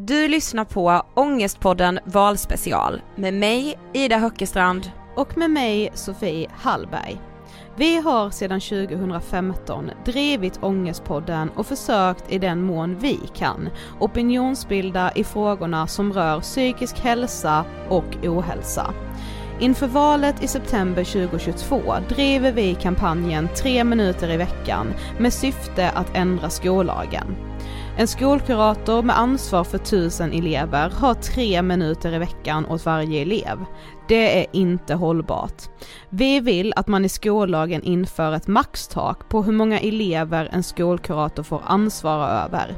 Du lyssnar på Ångestpodden Valspecial med mig, Ida Höckestrand. Och med mig Sofie Hallberg. Vi har sedan 2015 drivit Ångestpodden och försökt i den mån vi kan opinionsbilda i frågorna som rör psykisk hälsa och ohälsa. Inför valet i september 2022 driver vi kampanjen Tre minuter i veckan med syfte att ändra skollagen. En skolkurator med ansvar för tusen elever har tre minuter i veckan åt varje elev. Det är inte hållbart. Vi vill att man i skollagen inför ett maxtak på hur många elever en skolkurator får ansvara över.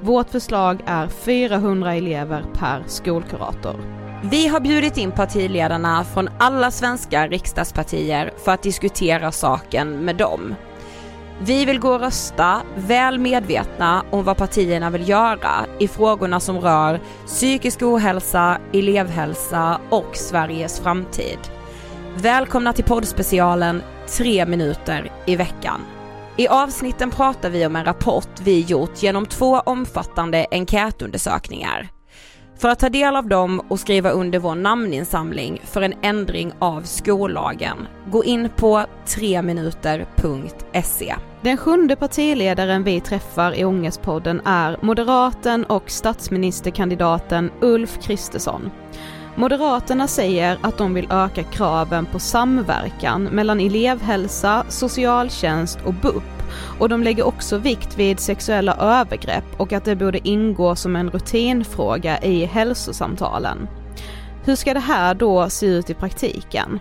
Vårt förslag är 400 elever per skolkurator. Vi har bjudit in partiledarna från alla svenska riksdagspartier för att diskutera saken med dem. Vi vill gå och rösta väl medvetna om vad partierna vill göra i frågorna som rör psykisk ohälsa, elevhälsa och Sveriges framtid. Välkomna till poddspecialen 3 minuter i veckan. I avsnitten pratar vi om en rapport vi gjort genom två omfattande enkätundersökningar. För att ta del av dem och skriva under vår namninsamling för en ändring av skollagen, gå in på 3minuter.se. Den sjunde partiledaren vi träffar i Ångestpodden är moderaten och statsministerkandidaten Ulf Kristersson. Moderaterna säger att de vill öka kraven på samverkan mellan elevhälsa, socialtjänst och BUP och de lägger också vikt vid sexuella övergrepp och att det borde ingå som en rutinfråga i hälsosamtalen. Hur ska det här då se ut i praktiken?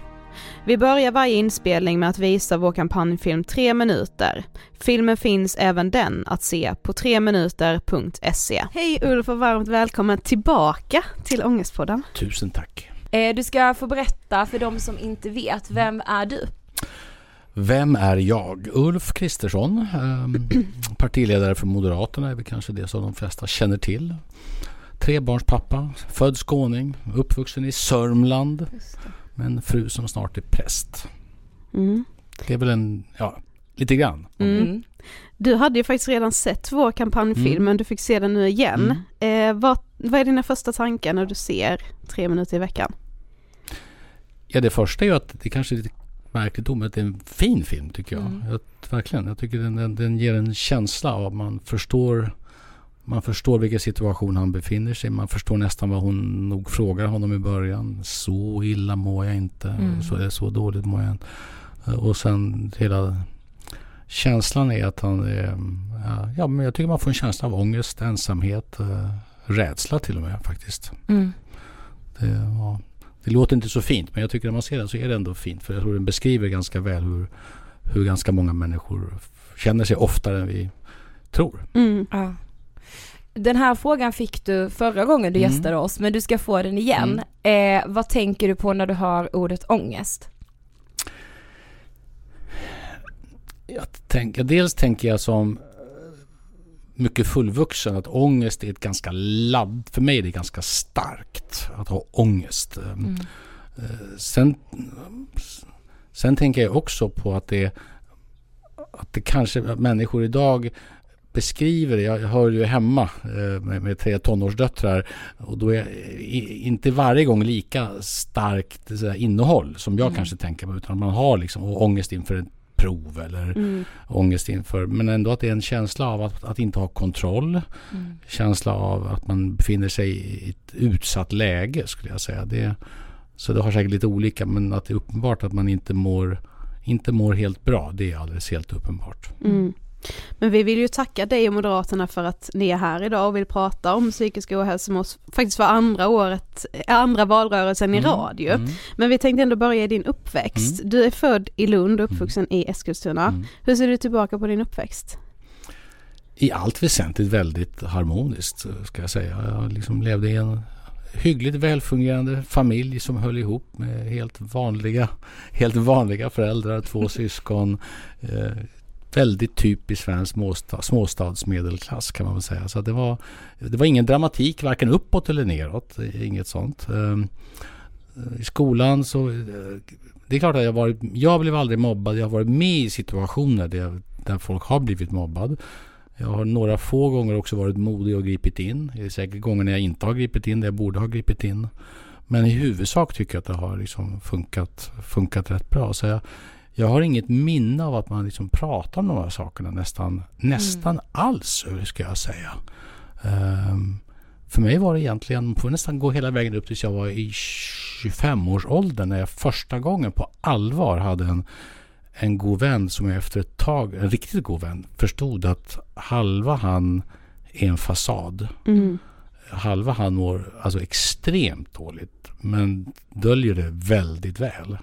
Vi börjar varje inspelning med att visa vår kampanjfilm 3 minuter. Filmen finns även den att se på 3minuter.se. Hej Ulf och varmt välkommen tillbaka till Ångestpodden. Tusen tack. Eh, du ska få berätta för de som inte vet, vem är du? Vem är jag? Ulf Kristersson, ehm, partiledare för Moderaterna är väl kanske det som de flesta känner till. Trebarnspappa, född skåning, uppvuxen i Sörmland med en fru som snart är präst. Mm. Det är väl en, ja, lite grann. Mm. Du hade ju faktiskt redan sett vår kampanjfilm Mm. men du fick se den nu igen. Eh, vad, vad är dina första tankar när du ser tre minuter i veckan? Ja, det första är ju att det kanske är lite märkligt att det är en fin film tycker jag. Mm. jag verkligen. Jag tycker den, den, den ger en känsla av att man förstår man förstår vilken situation han befinner sig i. Man förstår nästan vad hon nog frågar honom i början. Så illa mår jag inte. Mm. Så, så dåligt mår jag inte. Och sen hela känslan är att han är... Ja, ja, men jag tycker man får en känsla av ångest, ensamhet, eh, rädsla till och med faktiskt. Mm. Det, ja, det låter inte så fint men jag tycker när man ser den så är det ändå fint. För jag tror den beskriver ganska väl hur, hur ganska många människor känner sig oftare än vi tror. Mm. Ja. Den här frågan fick du förra gången du Mm. gästade oss, men du ska få den igen. Eh, vad tänker du på när du hör ordet ångest? Jag tänker, dels tänker jag som eh, mycket fullvuxen att ångest är ett ganska ladd, för mig är det ganska starkt att ha ångest. Mm. Eh, Sen, sen tänker jag också på att det, att det kanske att människor idag beskriver det. Jag hör ju hemma eh, med, med tre tonårsdöttrar och då är inte varje gång lika starkt här, innehåll som jag kanske tänker på utan man har liksom ångest inför ett prov eller Mm. ångest inför men ändå att det är en känsla av att, att inte ha kontroll. Känsla av att man befinner sig i ett utsatt läge skulle jag säga. Det, så det har säkert lite olika men att det är uppenbart att man inte mår, inte mår helt bra. Det är alldeles helt uppenbart. Mm. Men vi vill ju tacka dig och Moderaterna för att ni är här idag och vill prata om psykisk ohälsa med oss faktiskt för andra året, eh, andra valrörelsen i Mm. radio. Mm. Men vi tänkte ändå börja i din uppväxt. Du är född i Lund och uppvuxen i Eskilstuna. Mm. Hur ser du tillbaka på din uppväxt? I allt väsentligt väldigt harmoniskt ska jag säga. Jag liksom levde i en hyggligt välfungerande familj som höll ihop med helt vanliga, helt vanliga föräldrar, två syskon. Eh, väldigt typisk svensk småstad, småstadsmedelklass kan man väl säga. Så det, var, det var ingen dramatik varken uppåt eller neråt. Inget sånt. Ehm, I skolan så eh, det är klart att jag varit, jag blev aldrig mobbad. Jag har varit med i situationer där, där folk har blivit mobbad. Jag har några få gånger också varit modig och gripit in. Det är säkert gånger när jag inte har gripit in, där jag borde ha gripit in. Men i huvudsak tycker jag att det har liksom funkat, funkat rätt bra. Så jag, jag har inget minne av att man liksom pratar om de här sakerna nästan, nästan alls, ska jag säga. Ehm, för mig var det egentligen, man får nästan gå hela vägen upp tills jag var i 25-årsåldern när jag första gången på allvar hade en, en god vän som jag efter ett tag, en riktigt god vän, förstod att halva han är en fasad. Mm. Halva han mår alltså extremt dåligt men döljer det väldigt väl.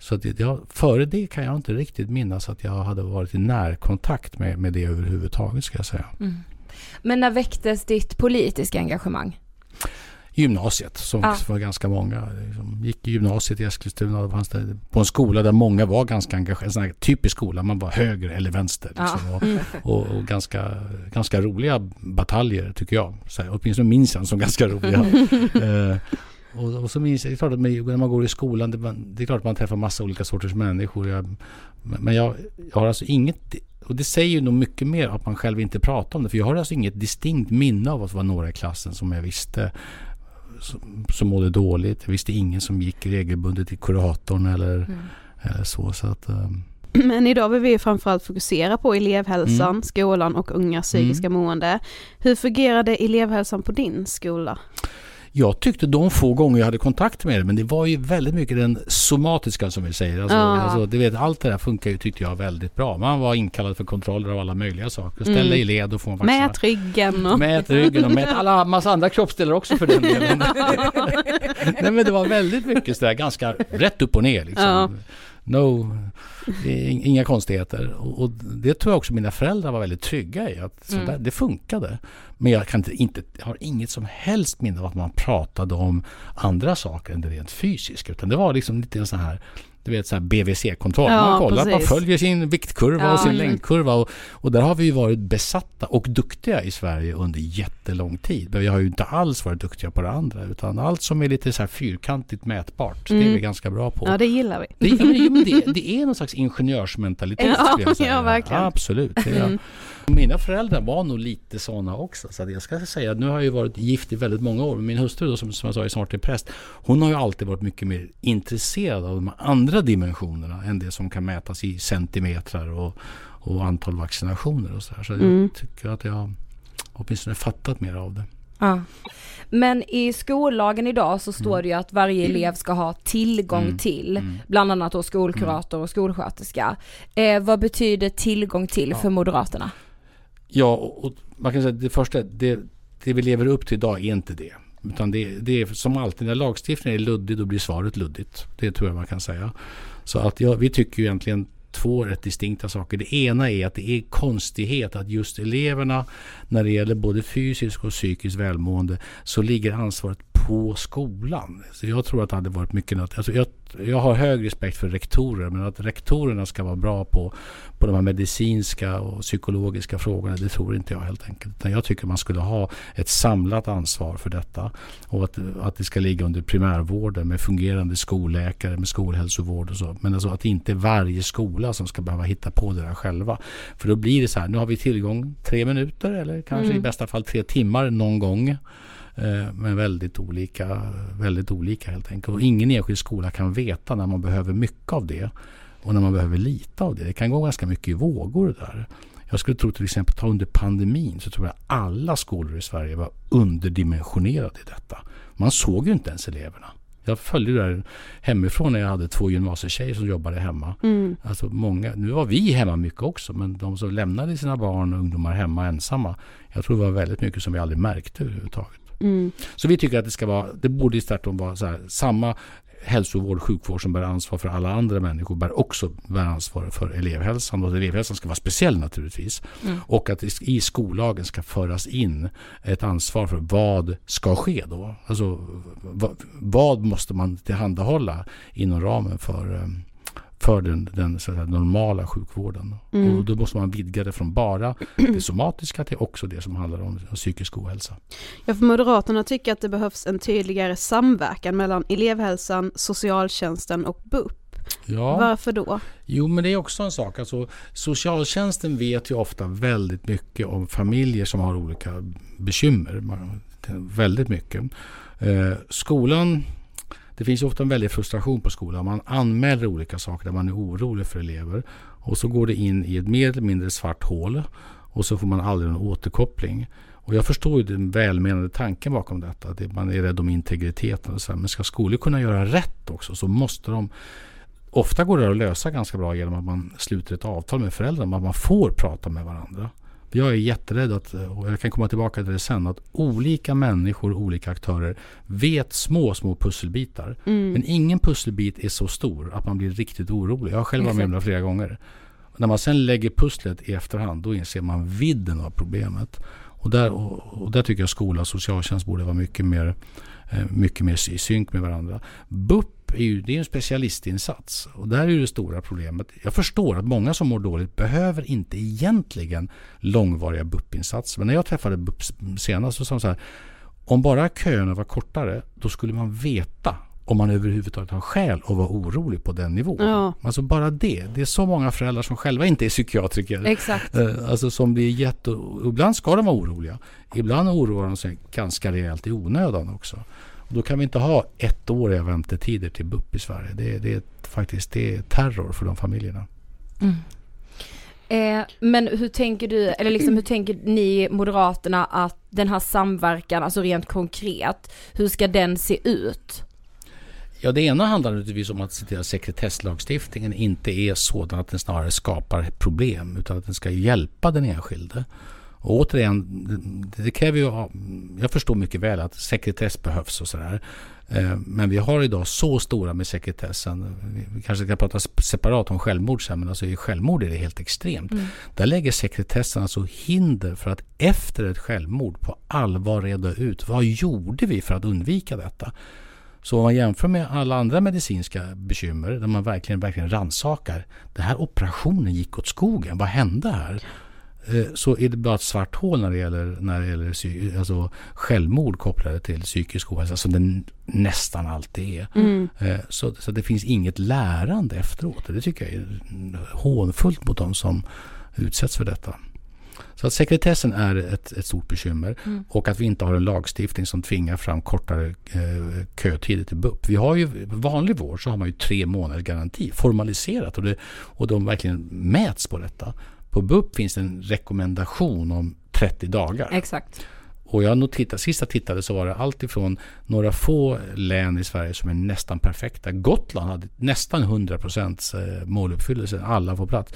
Så det- jag, före det kan jag inte riktigt minnas att jag hade varit i närkontakt med, med det överhuvudtaget ska jag säga. Men när väcktes ditt politiska engagemang? gymnasiet som Ja. var ganska många. Liksom, gick i gymnasiet i Eskilstuna och fanns det på en skola där många var ganska engagerade. En typisk skola, man var höger eller vänster. Liksom, och, och, och ganska, ganska roliga bataljer tycker jag. Så här, åtminstone minns jag som ganska roliga. eh, Och, och så minns jag, det är klart att när man går i skolan, det, det är klart att man träffar massa olika sorters människor. Jag, men jag, jag har alltså inget, och det säger ju nog mycket mer att man själv inte pratar om det. För jag har alltså inget distinkt minne av att vara några i klassen som jag visste som, som mådde dåligt. Jag visste ingen som gick regelbundet till kuratorn eller, mm. eller så. så att, um, men idag vill vi framförallt fokusera på elevhälsan, mm. skolan och unga psykiska mm. mående. Hur fungerade elevhälsan på din skola? Jag tyckte de få gånger jag hade kontakt med det, men det var ju väldigt mycket den somatiska som vi säger. Alltså, ja. alltså, du vet, allt det där funkar ju tyckte jag väldigt bra. Man var inkallad för kontroller av alla möjliga saker. Ställa mm. i led och få en vaccin. Mät ryggen. Och... Mät ryggen och mät alla massa andra kroppsdelar också för den delen. Nej men det var väldigt mycket sådär ganska rätt upp och ner liksom. Ja. No, inga konstigheter. Och, och, det tror jag också mina föräldrar var väldigt trygga i. Att mm. där, det funkade. Men jag kan inte, inte, har inget som helst minne av att man pratade om andra saker än det rent fysiska. Utan det var liksom lite en sån här du vet så här BVC-kontroll. Ja, man kollar, man följer sin viktkurva ja, och sin längdkurva. Och, och, där har vi varit besatta och duktiga i Sverige under jättelång tid. Men vi har ju inte alls varit duktiga på det andra. Utan allt som är lite så här fyrkantigt mätbart, mm. det är vi mm. ganska bra på. Ja, det gillar vi. Det, men det, det är någon slags ingenjörsmentalitet. Ja, ja verkligen. Absolut. Det är, mm. Mina föräldrar var nog lite sådana också. Så jag ska säga att nu har jag ju varit gift i väldigt många år. Min hustru då, som, som jag sa är snart är präst. Hon har ju alltid varit mycket mer intresserad av de andra dimensionerna än det som kan mätas i centimeter och, och antal vaccinationer och så här. Så mm. jag tycker att jag åtminstone fattat mer av det. Ja. Men i skollagen idag så står mm. det ju att varje elev ska ha tillgång mm. till, mm. bland annat då skolkurator och skolsköterska. Eh, vad betyder tillgång till ja. för Moderaterna? Ja, och man kan säga att det första, det, det vi lever upp till idag är inte det. Utan det, det är som alltid, när lagstiftningen är luddig då blir svaret luddigt. Det tror jag man kan säga. Så att ja, vi tycker ju egentligen två rätt distinkta saker. Det ena är att det är konstighet att just eleverna när det gäller både fysiskt och psykiskt välmående så ligger ansvaret på skolan. Så jag tror att det hade varit mycket... Alltså jag, jag har hög respekt för rektorer men att rektorerna ska vara bra på, på de här medicinska och psykologiska frågorna det tror inte jag helt enkelt. Utan jag tycker man skulle ha ett samlat ansvar för detta och att, att det ska ligga under primärvården med fungerande skolläkare, med skolhälsovård och så. Men alltså att inte varje skola som ska behöva hitta på det där själva. För då blir det så här, nu har vi tillgång tre minuter eller kanske mm. i bästa fall tre timmar någon gång. Eh, men väldigt olika, väldigt olika helt enkelt. Och ingen enskild skola kan veta när man behöver mycket av det och när man behöver lite av det. Det kan gå ganska mycket i vågor där. Jag skulle tro till exempel ta under pandemin så tror jag alla skolor i Sverige var underdimensionerade i detta. Man såg ju inte ens eleverna. Jag följde det där hemifrån när jag hade två gymnasietjejer som jobbade hemma. Mm. Alltså många, nu var vi hemma mycket också men de som lämnade sina barn och ungdomar hemma ensamma. Jag tror det var väldigt mycket som vi aldrig märkte överhuvudtaget. Mm. Så vi tycker att det ska vara, det borde tvärtom vara så här, samma hälsovård, sjukvård som bär ansvar för alla andra människor bär också bär ansvar för elevhälsan. Och elevhälsan ska vara speciell naturligtvis. Mm. Och att i skollagen ska föras in ett ansvar för vad ska ske då. Alltså vad, vad måste man tillhandahålla inom ramen för um, för den, den så normala sjukvården. Mm. Och då måste man vidga det från bara det somatiska till också det som handlar om psykisk ohälsa. Ja, för Moderaterna tycker att det behövs en tydligare samverkan mellan elevhälsan, socialtjänsten och BUP. Ja. Varför då? Jo, men det är också en sak. Alltså, socialtjänsten vet ju ofta väldigt mycket om familjer som har olika bekymmer. Väldigt mycket. Eh, skolan det finns ofta en väldig frustration på skolan. Man anmäler olika saker där man är orolig för elever. Och så går det in i ett mer eller mindre svart hål. Och så får man aldrig någon återkoppling. Och jag förstår ju den välmenande tanken bakom detta. Att man är rädd om integriteten. Och så här. Men ska skolor kunna göra rätt också så måste de Ofta går det att lösa ganska bra genom att man sluter ett avtal med föräldrarna. Att man får prata med varandra. Jag är jätterädd att, och jag kan komma tillbaka till det sen, att olika människor, olika aktörer vet små, små pusselbitar. Mm. Men ingen pusselbit är så stor att man blir riktigt orolig. Jag har själv varit med om det flera gånger. När man sen lägger pusslet i efterhand, då inser man vidden av problemet. Och där, och, och där tycker jag skola och socialtjänst borde vara mycket mer, Eh, mycket mer i synk med varandra. BUP är ju det är en specialistinsats. Och där är det stora problemet. Jag förstår att många som mår dåligt behöver inte egentligen långvariga BUP-insatser. Men när jag träffade BUP senast så sa de så här Om bara köerna var kortare, då skulle man veta om man överhuvudtaget har skäl att vara orolig på den nivån. Ja. Alltså bara det. Det är så många föräldrar som själva inte är psykiatriker. Exakt. Eh, Alltså som blir jätte... Ibland ska de vara oroliga. Ibland oroar de sig ganska rejält i onödan också. Och då kan vi inte ha ettåriga väntetider till BUP i Sverige. Det, det är faktiskt det är terror för de familjerna. Eh, men hur tänker du, eller liksom hur tänker ni Moderaterna att den här samverkan, alltså rent konkret, hur ska den se ut? Ja, det ena handlar naturligtvis om att se till att sekretesslagstiftningen inte är sådan att den snarare skapar problem utan att den ska hjälpa den enskilde. Och återigen, det, kräver ju, jag förstår mycket väl att sekretess behövs och sådär. Eh, Men vi har idag så stora med sekretessen. Vi- kanske ska prata sep- separat om självmord sen, men alltså i självmord är det helt extremt. Där lägger sekretessen alltså hinder för att efter ett självmord på allvar reda ut vad gjorde vi för att undvika detta? Så om man jämför med alla andra medicinska bekymmer där man verkligen, verkligen rannsakar. Den här operationen gick åt skogen. Vad hände här? Eh, Så är det bara ett svart hål när det gäller, när det gäller alltså självmord kopplade till psykisk ohälsa som det nästan alltid är. Eh, Så, så det finns inget lärande efteråt. Det tycker jag är hånfullt mot de som utsätts för detta. Så att sekretessen är ett, ett stort bekymmer och att vi inte har en lagstiftning som tvingar fram kortare eh, kötider till BUP. Vi har ju vanlig vård så har man ju tre månaders garanti formaliserat och, det, och de verkligen mäts på detta. På BUP finns det en rekommendation om 30 dagar. Exakt. Och jag nog tittade, sist jag tittade så var det allt ifrån några få län i Sverige som är nästan perfekta. Gotland hade nästan 100 procents eh, måluppfyllelse, alla på plats.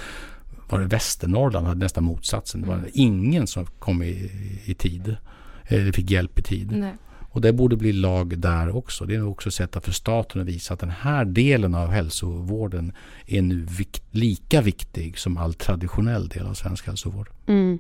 Var det Västernorrland hade nästan motsatsen. Det var ingen som kom i, i tid. Eller fick hjälp i tid. Nej. Och det borde bli lag där också. Det är också ett sätt för staten att visa att den här delen av hälsovården är nu vik- lika viktig som all traditionell del av svensk hälsovård. Mm.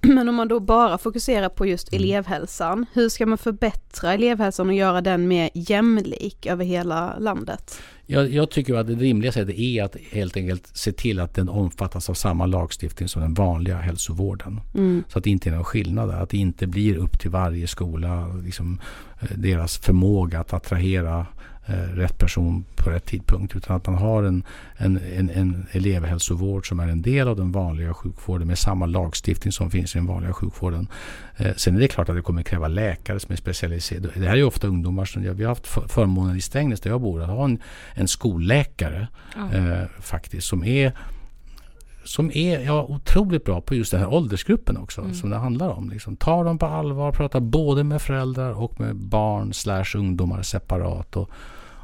Men om man då bara fokuserar på just elevhälsan, hur ska man förbättra elevhälsan och göra den mer jämlik över hela landet? Jag, jag tycker att det rimliga sättet är att helt enkelt se till att den omfattas av samma lagstiftning som den vanliga hälsovården. Så att det inte är någon skillnad där. Att det inte blir upp till varje skola, liksom, eh, deras förmåga att attrahera rätt person på rätt tidpunkt. Utan att man har en, en, en, en elevhälsovård som är en del av den vanliga sjukvården med samma lagstiftning som finns i den vanliga sjukvården. Eh, sen är det klart att det kommer kräva läkare som är specialiserade. Det här är ju ofta ungdomar som, vi har haft för- förmånen i Strängnäs där jag bor att ha en, en skolläkare eh, faktiskt som är som är ja, otroligt bra på just den här åldersgruppen också som det handlar om. Liksom, ta dem på allvar, prata både med föräldrar och med barn slash ungdomar separat. Och,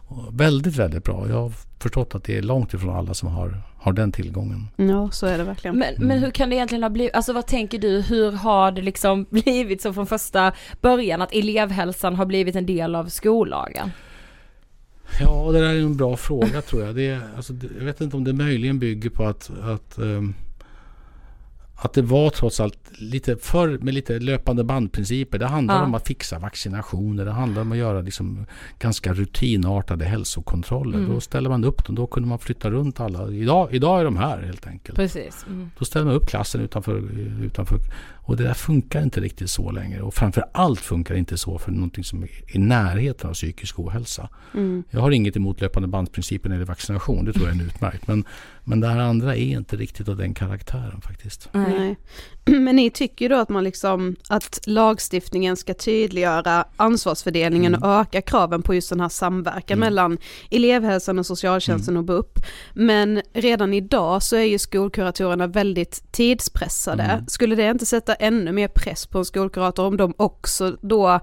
och väldigt, väldigt bra. Jag har förstått att det är långt ifrån alla som har, har den tillgången. Ja, så är det verkligen. Men, men hur kan det egentligen ha blivit, alltså vad tänker du, hur har det liksom blivit så från första början att elevhälsan har blivit en del av skollagen? Ja, det där är en bra fråga tror jag. Det alltså, jag vet inte om det möjligen bygger på att, att, ehm, att det var trots allt lite förr med lite löpande bandprinciper. Det handlar Ja. om att fixa vaccinationer. Det handlar om att göra liksom ganska rutinartade hälsokontroller. Mm. Då ställer man upp dem. Då kunde man flytta runt alla. Idag, idag är de här helt enkelt. Precis. Mm. Då ställer man upp klassen utanför, utanför. Och det där funkar inte riktigt så längre. Och framför allt funkar det inte så för någonting som är i närheten av psykisk ohälsa. Jag har inget emot löpande bandsprincipen eller vaccination. Det tror jag är utmärkt. Men, men det här andra är inte riktigt av den karaktären faktiskt. Nej. Men ni tycker då att man liksom, att lagstiftningen ska tydliggöra ansvarsfördelningen och öka kraven på just den här samverkan mellan elevhälsan och socialtjänsten och BUP. Men redan idag så är ju skolkuratorerna väldigt tidspressade. Skulle det inte sätta ännu mer press på en skolkurator om de också då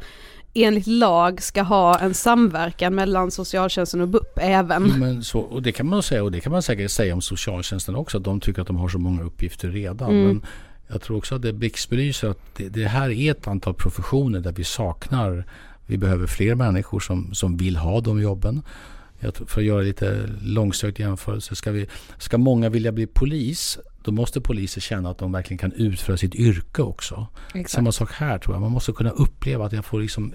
enligt lag ska ha en samverkan mellan socialtjänsten och BUP även? Men så, och det kan man säga och det kan man säkert säga om socialtjänsten också. Att de tycker att de har så många uppgifter redan. Men jag tror också att det blixtbelyser att det, det här är ett antal professioner där vi saknar vi behöver fler människor som, som vill ha de jobben. För att göra lite långsökt jämförelse. Ska, vi, ska många vilja bli polis då måste poliser känna att de verkligen kan utföra sitt yrke också. Samma sak här tror jag. Man måste kunna uppleva att jag får liksom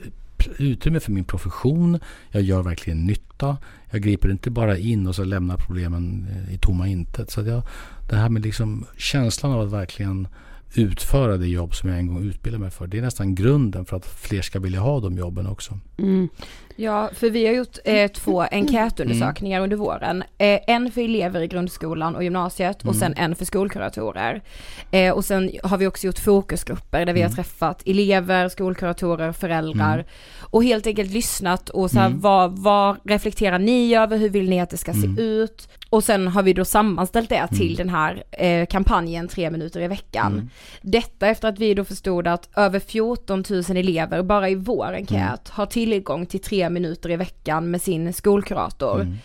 utrymme för min profession. Jag gör verkligen nytta. Jag griper inte bara in och så lämnar problemen eh, i tomma intet. Så jag, det här med liksom känslan av att verkligen utföra det jobb som jag en gång utbildade mig för. Det är nästan grunden för att fler ska vilja ha de jobben också. Mm. Ja, för vi har gjort eh, två enkätundersökningar mm. under våren. Eh, en för elever i grundskolan och gymnasiet och mm. sen en för skolkuratorer. Eh, och sen har vi också gjort fokusgrupper där vi har mm. träffat elever, skolkuratorer, föräldrar mm. och helt enkelt lyssnat och så här, mm. vad, vad reflekterar ni över, hur vill ni att det ska se ut? Och sen har vi då sammanställt det till den här eh, kampanjen tre minuter i veckan. Detta efter att vi då förstod att över 14 000 elever bara i vår enkät har tillgång till tre minuter i veckan med sin skolkurator. Mm.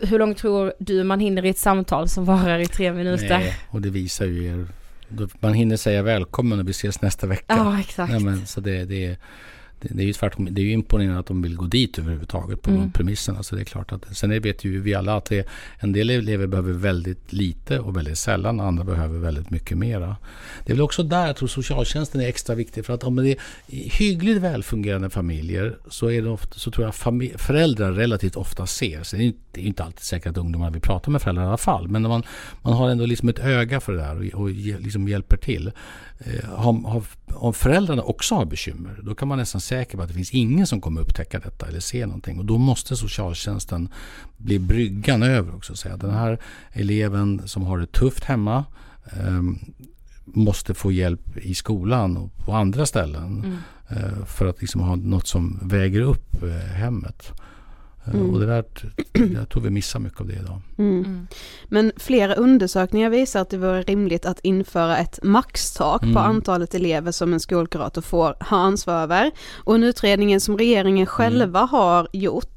Hur långt tror du man hinner i ett samtal som varar i tre minuter? Nej, och det visar ju er. Man hinner säga välkommen och vi ses nästa vecka. Ja, exakt. Nej, men, så det, det, det, är ju tvärtom, det är ju imponerande att de vill gå dit överhuvudtaget på mm. de premisserna. Så det är klart att, sen vet ju vi alla att det, en del elever behöver väldigt lite och väldigt sällan. Andra behöver väldigt mycket mera. Det är väl också där jag tror socialtjänsten är extra viktig. För att om det är hyggligt välfungerande familjer så, är det ofta, så tror jag familj, föräldrar relativt ofta ser. Så det är, det är inte alltid säkert att ungdomar vill prata med föräldrar i alla fall. Men man, man har ändå liksom ett öga för det där och, och liksom hjälper till. Eh, har, om föräldrarna också har bekymmer, då kan man nästan säker på att det finns ingen som kommer upptäcka detta eller se någonting. Och då måste socialtjänsten bli bryggan över också. Säga. Den här eleven som har det tufft hemma eh, måste få hjälp i skolan och på andra ställen. Mm. Eh, för att liksom ha något som väger upp eh, hemmet. Mm. Och det där, jag tror vi missar mycket av det idag. Mm. mm. Men flera undersökningar visar att det vore rimligt att införa ett maxtak mm. på antalet elever som en skolkurator får ha ansvar över. Och en utredning som regeringen själva mm. har gjort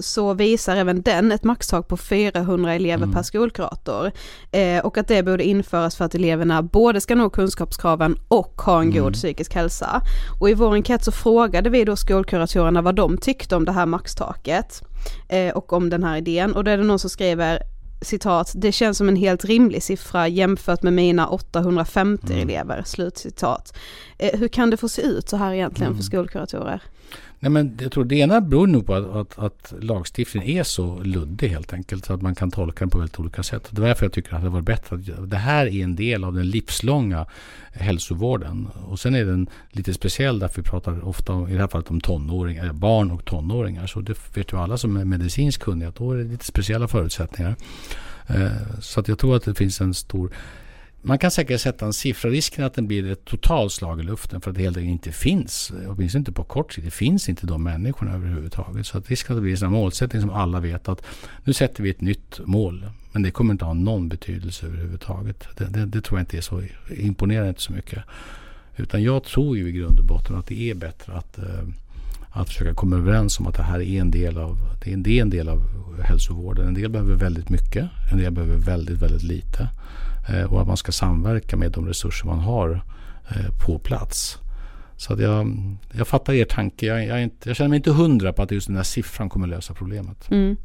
så visar även den ett maxtak på 400 elever mm. per skolkurator. Eh, och att det borde införas för att eleverna både ska nå kunskapskraven och ha en mm. god psykisk hälsa. Och i vår enkät så frågade vi då skolkuratorerna vad de tyckte om det här maxtaket eh, och om den här idén. Och då är det någon som skriver citat, det känns som en helt rimlig siffra jämfört med mina 850 mm. elever, slutcitat. Eh, hur kan det få se ut så här egentligen mm. för skolkuratorer? Nej, men jag tror det ena beror nog på att, att, att lagstiftningen är så luddig helt enkelt. Så att man kan tolka den på väldigt olika sätt. Det är därför jag tycker att det var bättre att det här är en del av den livslånga hälsovården. Och sen är den lite speciell därför vi pratar ofta i det här fallet om tonåringar, eh, barn och tonåringar. Så det vet ju alla som är medicinskt kunniga att då är det lite speciella förutsättningar. Eh, så att jag tror att det finns en stor man kan säkert sätta en siffra. Risken att den blir ett totalt slag i luften för att det helt enkelt inte finns. Åtminstone inte på kort sikt. Det finns inte de människorna överhuvudtaget. Så att risken att det blir en målsättning som alla vet att nu sätter vi ett nytt mål. Men det kommer inte ha någon betydelse överhuvudtaget. Det, det, det tror jag inte är så, imponerar inte så mycket. Utan jag tror ju i grund och botten att det är bättre att, eh, att försöka komma överens om att det här är en del av, det är en del av hälsovården. En del behöver väldigt mycket, en del behöver väldigt, väldigt lite. Eh, och att man ska samverka med de resurser man har eh, på plats. Så att jag, jag fattar er tanke. Jag, jag, inte, jag känner mig inte hundra på att just den här siffran kommer lösa problemet. Mm.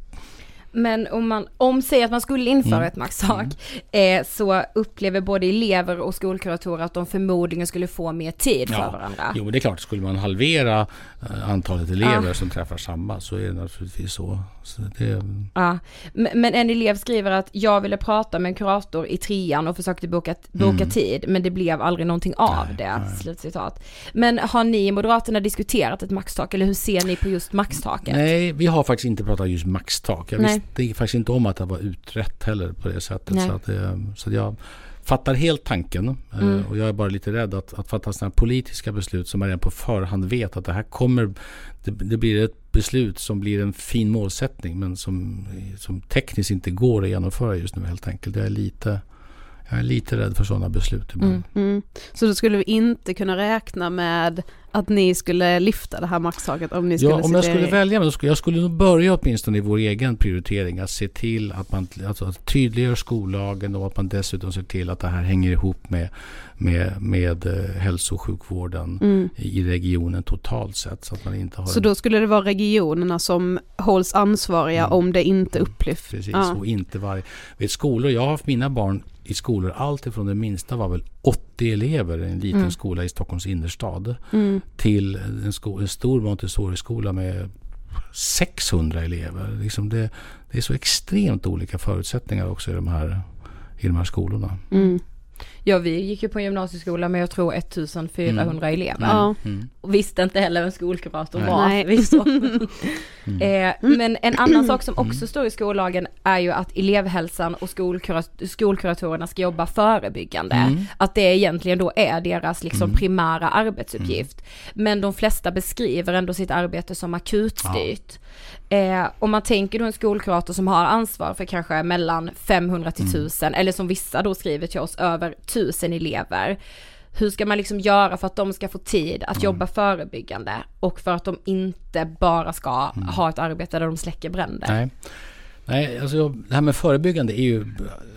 Men om man, om säger att man skulle införa mm. ett maxtak, mm. eh, så upplever både elever och skolkuratorer att de förmodligen skulle få mer tid ja. för varandra. Jo, det är klart, skulle man halvera eh, antalet elever ja. som träffar samma så är det naturligtvis så. så det... Ja, men en elev skriver att jag ville prata med en kurator i trean och försökte boka, boka mm. tid, men det blev aldrig någonting av nej, det. Nej. Slutcitat. Men har ni i Moderaterna diskuterat ett maxtak, eller hur ser ni på just maxtaket? Nej, vi har faktiskt inte pratat just maxtak. Jag nej det är faktiskt inte om att det var utrett heller på det sättet. Så, att, så att jag fattar helt tanken. Eh, mm. Och jag är bara lite rädd att, att fatta sådana politiska beslut som man redan på förhand vet att det här kommer. Det, det, blir ett beslut som blir en fin målsättning men som, som tekniskt inte går att genomföra just nu helt enkelt. Jag är lite jag är lite rädd för sådana beslut ibland. Mm, mm. Så då skulle vi inte kunna räkna med att ni skulle lyfta det här maxtaket om ni skulle Ja, om jag skulle välja, men skulle, jag skulle nog börja åtminstone i vår egen prioritering att se till att man alltså, att tydliggör skollagen och att man dessutom ser till att det här hänger ihop med, med, med eh, hälso och sjukvården mm. i regionen totalt sett. Så, att man inte har så då skulle det vara regionerna som hålls ansvariga mm. om det inte upplyfts? Precis, ja. och inte varje... Vet, skolor, jag har haft mina barn i skolor, allt ifrån det minsta var väl 80 elever i en liten mm. skola i Stockholms innerstad mm. till en, sko- en stor Montessori-skola med 600 elever. Liksom det, det, är så extremt olika förutsättningar också i de här, i de här skolorna. Mm. Ja vi gick ju på en gymnasieskola med jag tror 1400 Mm. elever. Ja. Mm. Och visste inte heller vem skolkurator Nej. var Nej. Mm. eh, men en annan sak som också står i skollagen är ju att elevhälsan och skolkura- skolkuratorerna ska jobba förebyggande. Mm. Att det egentligen då är deras liksom Mm. primära arbetsuppgift. Men de flesta beskriver ändå sitt arbete som akutstyrt. Eh, om man tänker då en skolkurator som har ansvar för kanske mellan 500 till Mm. 1000 eller som vissa då skriver till oss över 1000 elever. Hur ska man liksom göra för att de ska få tid att Mm. jobba förebyggande och för att de inte bara ska Mm. ha ett arbete där de släcker bränder? Nej. Nej, alltså det här med förebyggande är ju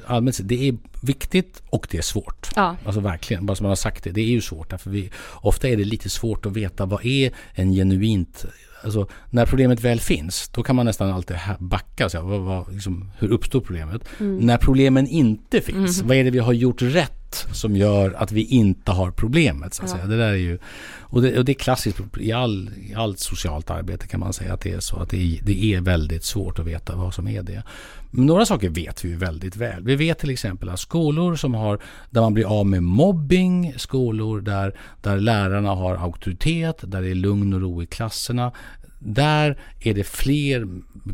allmänt sett, det är viktigt och det är svårt. Ja. Alltså verkligen, bara som man har sagt det, det är ju svårt. Därför vi, ofta är det lite svårt att veta vad är en genuint Alltså, när problemet väl finns, då kan man nästan alltid backa och säga, vad, vad, liksom, hur uppstår problemet? När problemen inte finns, vad är det vi har gjort rätt som gör att vi inte har problemet? Så att säga. Det där är ju, och, det, och det är klassiskt i, all, i allt socialt arbete kan man säga att det är så. Att det är, det är väldigt svårt att veta vad som är det. Men några saker vet vi ju väldigt väl. Vi vet till exempel att skolor som har, där man blir av med mobbing, skolor där, där lärarna har auktoritet, där det är lugn och ro i klasserna. Där är det fler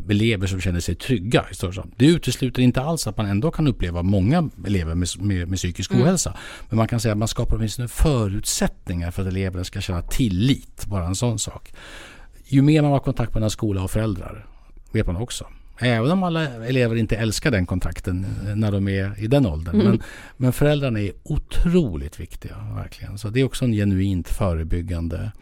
elever som känner sig trygga. Det utesluter inte alls att man ändå kan uppleva många elever med, med, med psykisk ohälsa. Men man kan säga att man skapar åtminstone förutsättningar för att eleverna ska känna tillit. Bara en sån sak. Ju mer man har kontakt med en skola och föräldrar vet man också. Även om alla elever inte älskar den kontakten eh, när de är i den åldern. Men, men föräldrarna är otroligt viktiga, verkligen. Så det är också en genuint förebyggande,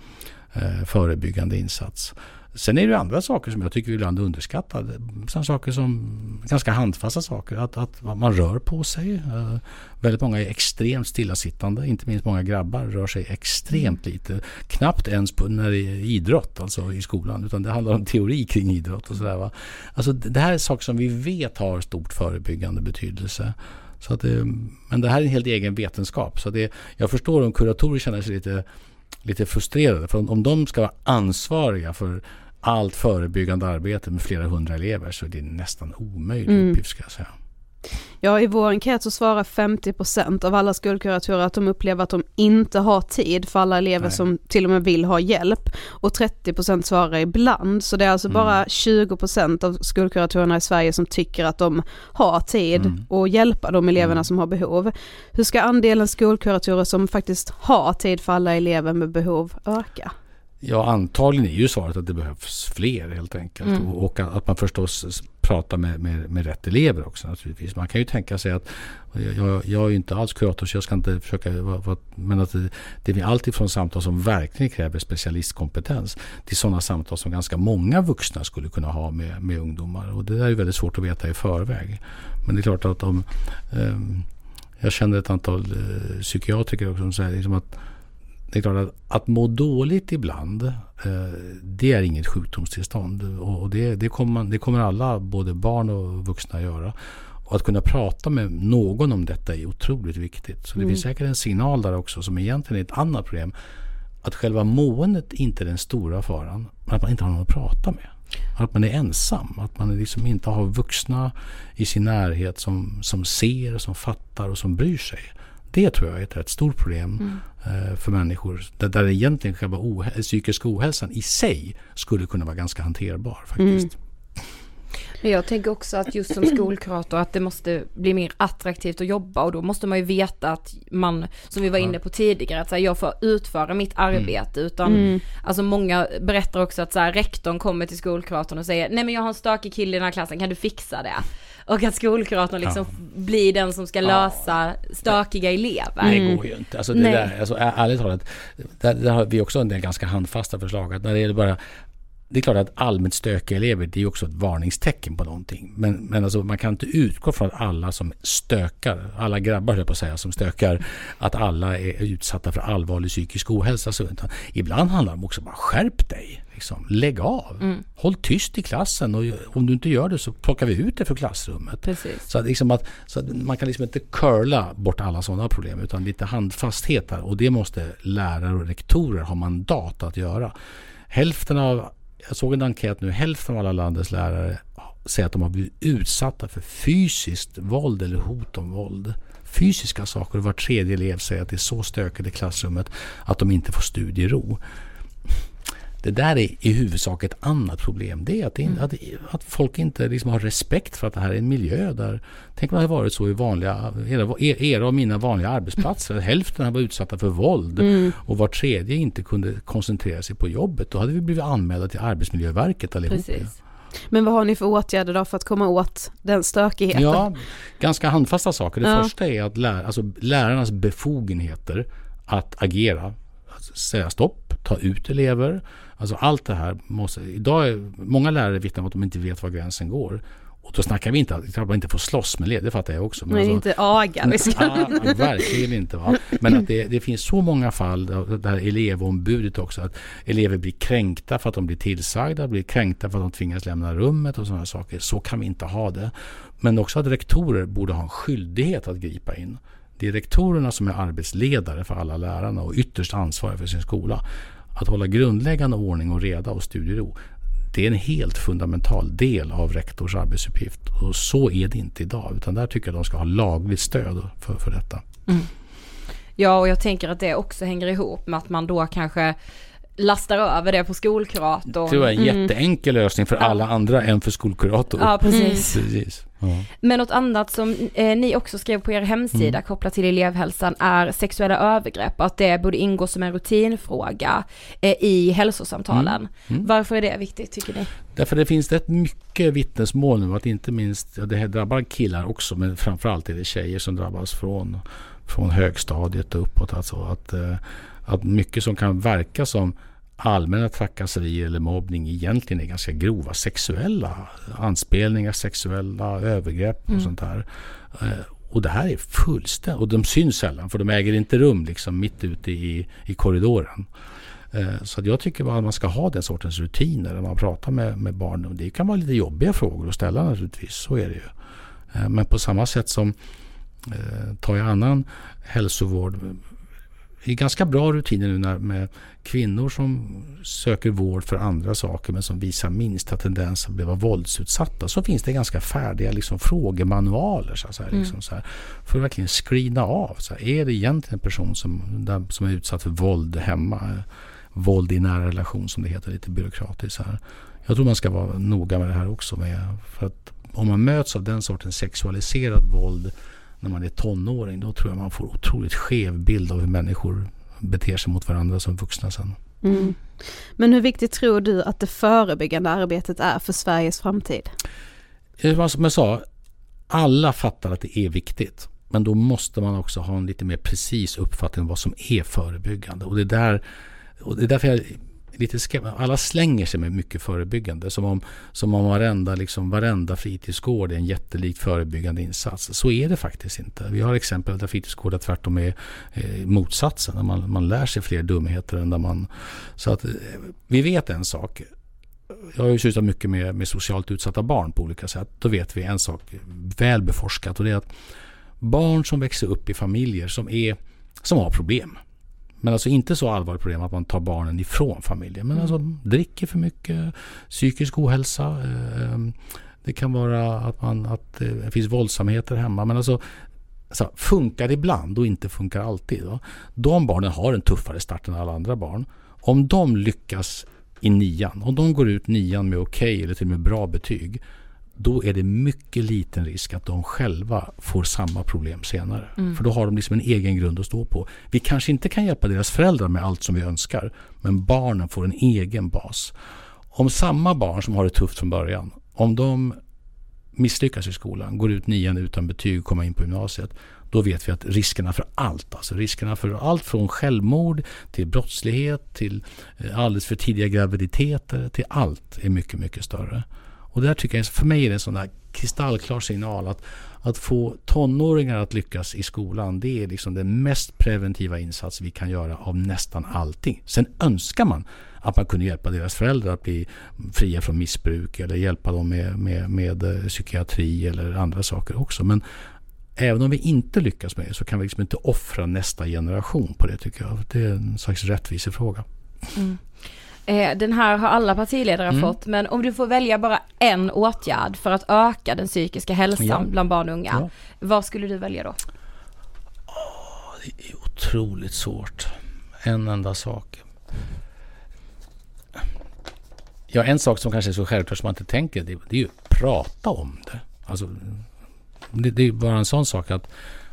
eh, förebyggande insats. Sen är det andra saker som jag tycker ibland underskattar. Sådana saker som ganska handfasta saker. Att, att man rör på sig. Eh, väldigt många är extremt stillasittande. Inte minst många grabbar rör sig extremt lite. Knappt ens på, när det är idrott, alltså i skolan. Utan det handlar om teori kring idrott och sådär. Alltså det här är saker som vi vet har stort förebyggande betydelse. Så att det, men det här är en helt egen vetenskap. Så det, jag förstår om kuratorer känner sig lite, lite frustrerade. För om, de ska vara ansvariga för allt förebyggande arbete med flera hundra elever så är det nästan omöjlig Mm. uppgift ska jag säga. Ja, i vår enkät så svarar 50% av alla skolkuratorer att de upplever att de inte har tid för alla elever Nej. som till och med vill ha hjälp. Och 30% svarar ibland, så det är alltså Mm. bara 20% av skolkuratorerna i Sverige som tycker att de har tid Mm. att hjälpa de eleverna Mm. som har behov. Hur ska andelen skolkuratorer som faktiskt har tid för alla elever med behov öka? Ja, antagligen är ju svaret att det behövs fler helt enkelt. Mm. Och, och att man förstås Prata med, med, med rätt elever också naturligtvis. Man kan ju tänka sig att, jag, jag, är ju inte alls kurator så jag ska inte försöka, va, va, men att det, det är alltid från samtal som verkligen kräver specialistkompetens till sådana samtal som ganska många vuxna skulle kunna ha med, med ungdomar. Och det där är ju väldigt svårt att veta i förväg. Men det är klart att om, eh, jag känner ett antal eh, psykiatriker också som säger liksom att det är klart att, att må dåligt ibland, eh, det är inget sjukdomstillstånd. Och, det, det, kommer man, det kommer alla, både barn och vuxna, göra. Och att kunna prata med någon om detta är otroligt viktigt. Så det finns säkert en signal där också som egentligen är ett annat problem. Att själva måendet inte är den stora faran, men att man inte har någon att prata med. Att man är ensam, att man liksom inte har vuxna i sin närhet som, som ser, som fattar och som bryr sig. Det tror jag är ett rätt stort problem eh, för människor. Där, där egentligen själva ohä- psykiska ohälsan i sig skulle kunna vara ganska hanterbar faktiskt. Men jag tänker också att just som skolkurator att det måste bli mer attraktivt att jobba och då måste man ju veta att man, som vi var inne på tidigare, att så här, jag får utföra mitt arbete utan, alltså många berättar också att så här, rektorn kommer till skolkuratorn och säger, nej men jag har en stökig kille i den här klassen, kan du fixa det? Och att skolkuratorn liksom blir den som ska lösa stökiga elever. Det går ju inte. Alltså, det Nej. där, alltså, ärligt talat, där, där har vi också en del ganska handfasta förslag. Att när det gäller bara det är klart att allmänt stökiga elever det är också ett varningstecken på någonting. Men, men alltså, man kan inte utgå från att alla som stökar, alla grabbar höll på att säga, som stökar, att alla är utsatta för allvarlig psykisk ohälsa. Så, utan, ibland handlar det om också bara skärp dig. Liksom. Lägg av. Håll tyst i klassen och om du inte gör det så plockar vi ut det för klassrummet. Precis. Så, att liksom att, så att man kan liksom inte curla bort alla sådana problem utan lite handfasthet där och det måste lärare och rektorer ha mandat att göra. Hälften av, jag såg en enkät nu, hälften av alla landets lärare säger att de har blivit utsatta för fysiskt våld eller hot om våld. fysiska saker. Och var tredje elev säger att det är så stökigt i klassrummet att de inte får studiero. Det där är i huvudsak ett annat problem. Det är att, mm. att, att folk inte liksom har respekt för att det här är en miljö där... Tänk om det hade varit så i vanliga, era, era och mina vanliga arbetsplatser. Mm. Hälften var utsatta för våld mm. och var tredje inte kunde koncentrera sig på jobbet. Då hade vi blivit anmälda till Arbetsmiljöverket allihop. Precis. Men vad har ni för åtgärder då för att komma åt den stökigheten? Ja, ganska handfasta saker. Det ja. första är att lär, alltså lärarnas befogenheter att agera, alltså säga stopp, ta ut elever, Alltså allt det här måste... Idag är många lärare vittnar om att de inte vet var gränsen går. Och då snackar vi inte att man inte får slåss med elever, det fattar jag också. Men alltså, inte aga liksom. ja, Verkligen inte. Va? Men att det, det, finns så många fall där, där elevombudet också, att elever blir kränkta för att de blir tillsagda, blir kränkta för att de tvingas lämna rummet och sådana saker. Så kan vi inte ha det. Men också att rektorer borde ha en skyldighet att gripa in. Det är rektorerna som är arbetsledare för alla lärarna och ytterst ansvariga för sin skola att hålla grundläggande ordning och reda och studiero det är en helt fundamental del av rektors arbetsuppgift. Och så är det inte idag. Utan där tycker jag de ska ha lagligt stöd för, för detta. Mm. Ja, och jag tänker att det också hänger ihop med att man då kanske lastar över det på skolkuratorn. Det var en mm. jätteenkel lösning för alla andra än för skolkurator. Ja, precis. Mm. precis. Men något annat som eh, ni också skrev på er hemsida mm. kopplat till elevhälsan är sexuella övergrepp och att det borde ingå som en rutinfråga eh, i hälsosamtalen. Mm. Mm. Varför är det viktigt tycker ni? Därför det finns rätt mycket vittnesmål nu att inte minst, ja, det här drabbar killar också men framförallt är det tjejer som drabbas från, från högstadiet och uppåt. Alltså att, eh, att mycket som kan verka som allmänna trakasserier eller mobbning egentligen är ganska grova sexuella anspelningar, sexuella övergrepp och mm. sånt där. Eh, och det här är fullständigt, och de syns sällan för de äger inte rum liksom mitt ute i, i korridoren. Eh, så jag tycker att man ska ha den sortens rutiner när man pratar med, med barn. Det kan vara lite jobbiga frågor att ställa naturligtvis, så är det ju. Eh, men på samma sätt som tar jag annan hälsovård är ganska bra rutiner nu när, med kvinnor som söker vård för andra saker men som visar minsta tendens att bli våldsutsatta. Så finns det ganska färdiga liksom, frågemanualer så, här, liksom, mm. så här, för att verkligen screena av. Så här, är det egentligen en person som, där, som är utsatt för våld hemma? Våld i nära relation som det heter lite byråkratiskt. Så här. Jag tror man ska vara noga med det här också. Med, för att om man möts av den sortens sexualiserat våld när man är tonåring, då tror jag man får otroligt skev bild av hur människor beter sig mot varandra som vuxna sen. Mm. Men hur viktigt tror du att det förebyggande arbetet är för Sveriges framtid? Som jag sa, alla fattar att det är viktigt. Men då måste man också ha en lite mer precis uppfattning om vad som är förebyggande. Och det, där, och det är därför jag lite skeptisk. Alla slänger sig med mycket förebyggande. Som om, som om varenda, liksom, varenda fritidsgård är en jättelik förebyggande insats. Så är det faktiskt inte. Vi har exempel där fritidsgårdar tvärtom är eh, motsatsen. Där man, man lär sig fler dumheter än där man... Så att eh, vi vet en sak. Jag har ju sysslat mycket med, med socialt utsatta barn på olika sätt. Då vet vi en sak väl beforskat och det är att barn som växer upp i familjer som, är, som har problem men alltså inte så allvarligt problem att man tar barnen ifrån familjen. Men mm. alltså dricker för mycket, psykisk ohälsa. Eh, det kan vara att, man, att det finns våldsamheter hemma. Men alltså, alltså funkar ibland och inte funkar alltid. Då. De barnen har en tuffare start än alla andra barn. Om de lyckas i nian, om de går ut nian med okej okay, eller till och med bra betyg då är det mycket liten risk att de själva får samma problem senare. Mm. För då har de liksom en egen grund att stå på. Vi kanske inte kan hjälpa deras föräldrar med allt som vi önskar, men barnen får en egen bas. Om samma barn som har det tufft från början, om de misslyckas i skolan, går ut nian utan betyg och kommer in på gymnasiet, då vet vi att riskerna för allt, alltså riskerna för allt från självmord till brottslighet till eh, alldeles för tidiga graviditeter till allt är mycket, mycket större. Och där tycker jag, för mig är det en sån där kristallklar signal att, att få tonåringar att lyckas i skolan, det är liksom den mest preventiva insats vi kan göra av nästan allting. Sen önskar man att man kunde hjälpa deras föräldrar att bli fria från missbruk eller hjälpa dem med, med, med eh, psykiatri eller andra saker också. Men även om vi inte lyckas med det så kan vi liksom inte offra nästa generation på det tycker jag. Det är en slags rättvisefråga. Mm. Eh, den här har alla partiledare mm. fått, men om du får välja bara en åtgärd för att öka den psykiska hälsan ja. bland barn och unga, ja. vad skulle du välja då? det är otroligt svårt. En enda sak. Ja, en sak som kanske är så självklart som man inte tänker, det, det är ju att prata om det. Alltså, det, det är bara en sån sak att,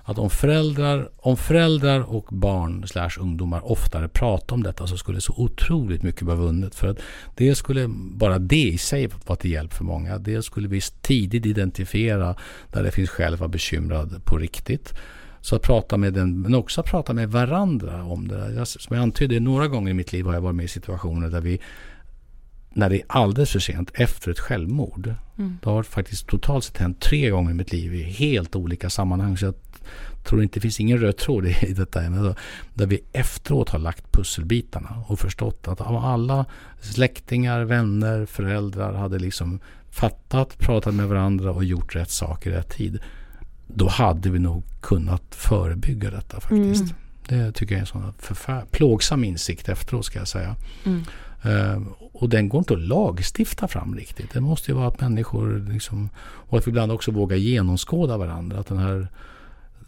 att om, föräldrar, om föräldrar och barn slash ungdomar oftare pratar om detta så skulle så otroligt mycket vara vunnet. För att det skulle, bara det i sig vara till hjälp för många. Det skulle vi tidigt identifiera där det finns skäl att vara bekymrad på riktigt. Så att prata med den, men också att prata med varandra om det. Jag, som jag antydde, några gånger i mitt liv har jag varit med i situationer där vi när det är alldeles för sent efter ett självmord. Mm. Det har faktiskt totalt sett hänt tre gånger i mitt liv i helt olika sammanhang. Så jag tror inte det finns ingen röd tråd i detta ämne. Där vi efteråt har lagt pusselbitarna och förstått att av alla släktingar, vänner, föräldrar hade liksom fattat, pratat med varandra och gjort rätt saker i rätt tid. Då hade vi nog kunnat förebygga detta faktiskt. Mm. Det tycker jag är en sån plågsam insikt efteråt ska jag säga. Mm. Uh, och den går inte att lagstifta fram riktigt. Det måste ju vara att människor liksom, och att vi ibland också vågar genomskåda varandra. Att den här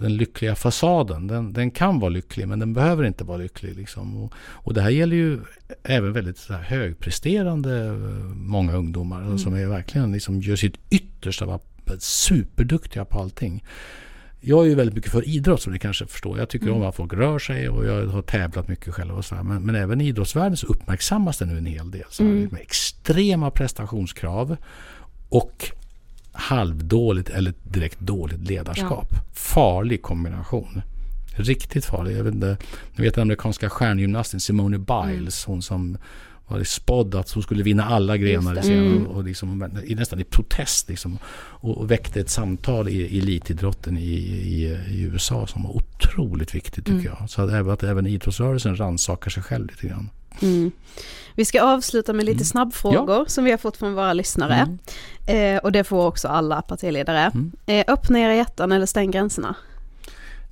den lyckliga fasaden, den, den kan vara lycklig men den behöver inte vara lycklig. Liksom. Och, och det här gäller ju även väldigt så här, högpresterande eh, många ungdomar mm. som är verkligen liksom, gör sitt yttersta, var superduktiga på allting. Jag är ju väldigt mycket för idrott som ni kanske förstår. Jag tycker mm. om att folk rör sig och jag har tävlat mycket själv. Och så här. Men, men även i idrottsvärlden så uppmärksammas det nu en hel del. Så här, mm. Med extrema prestationskrav och halvdåligt eller direkt dåligt ledarskap. Ja. Farlig kombination. Riktigt farlig. Jag vet, inte, jag vet den amerikanska stjärngymnasten Simone Biles. Mm. Hon som var spådd att hon skulle vinna alla grenar i. Mm. Och liksom, nästan i protest liksom, och, och väckte ett samtal i, i elitidrotten i, i, i, USA som var otroligt viktigt tycker mm. jag. Så att även, att även idrottsrörelsen rannsakar sig själv lite grann. Mm. Vi ska avsluta med lite mm. snabbfrågor ja. som vi har fått från våra lyssnare. Mm. Eh, och det får också alla partiledare. Mm. Eh, öppna era hjärtan eller stäng gränserna.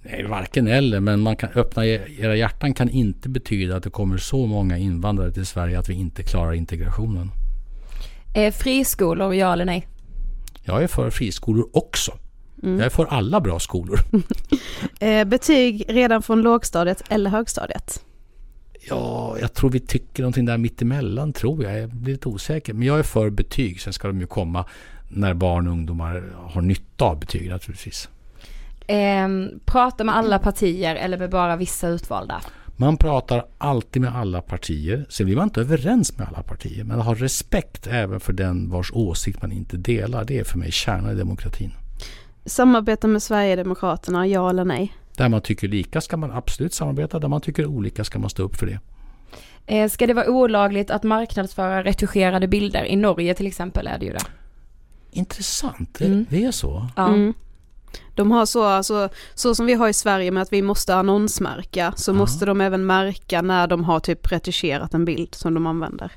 Nej, varken eller, men man kan öppna era hjärtan kan inte betyda att det kommer så många invandrare till Sverige att vi inte klarar integrationen. Eh, friskolor, ja eller nej? Jag är för friskolor också. Mm. Jag är för alla bra skolor. eh, betyg redan från lågstadiet eller högstadiet? Ja, jag tror vi tycker någonting där mittemellan tror jag. Jag blir lite osäker. Men jag är för betyg. Sen ska de ju komma när barn och ungdomar har nytta av betyg naturligtvis. Eh, prata med alla partier eller med bara vissa utvalda? Man pratar alltid med alla partier. Sen blir man inte överens med alla partier. Men har respekt även för den vars åsikt man inte delar. Det är för mig kärnan i demokratin. Samarbeta med Sverigedemokraterna, ja eller nej? Där man tycker lika ska man absolut samarbeta. Där man tycker olika ska man stå upp för det. Eh, ska det vara olagligt att marknadsföra retuscherade bilder? I Norge till exempel är det ju det. Intressant, mm. det är så? Ja. Mm. De har så, alltså, så som vi har i Sverige med att vi måste annonsmärka, så Aha. måste de även märka när de har typ retuscherat en bild som de använder.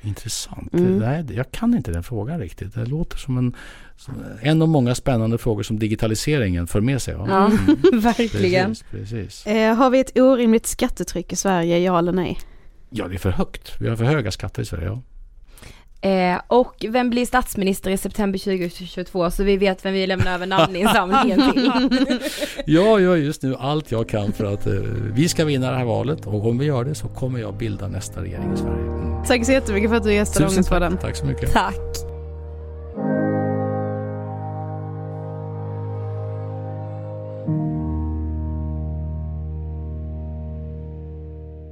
Intressant. Mm. Nej, jag kan inte den frågan riktigt. Det låter som en, en av många spännande frågor som digitaliseringen för med sig. Ja, ja mm. verkligen. Precis, precis. Eh, har vi ett orimligt skattetryck i Sverige, ja eller nej? Ja, det är för högt. Vi har för höga skatter i Sverige, ja. Eh, och vem blir statsminister i september 2022 så vi vet vem vi lämnar över namninsamlingen till. jag gör just nu allt jag kan för att eh, vi ska vinna det här valet och om vi gör det så kommer jag bilda nästa regering i Sverige. Mm. Tack så jättemycket för att du gästade Ångestpodden. Tack så mycket. Tack.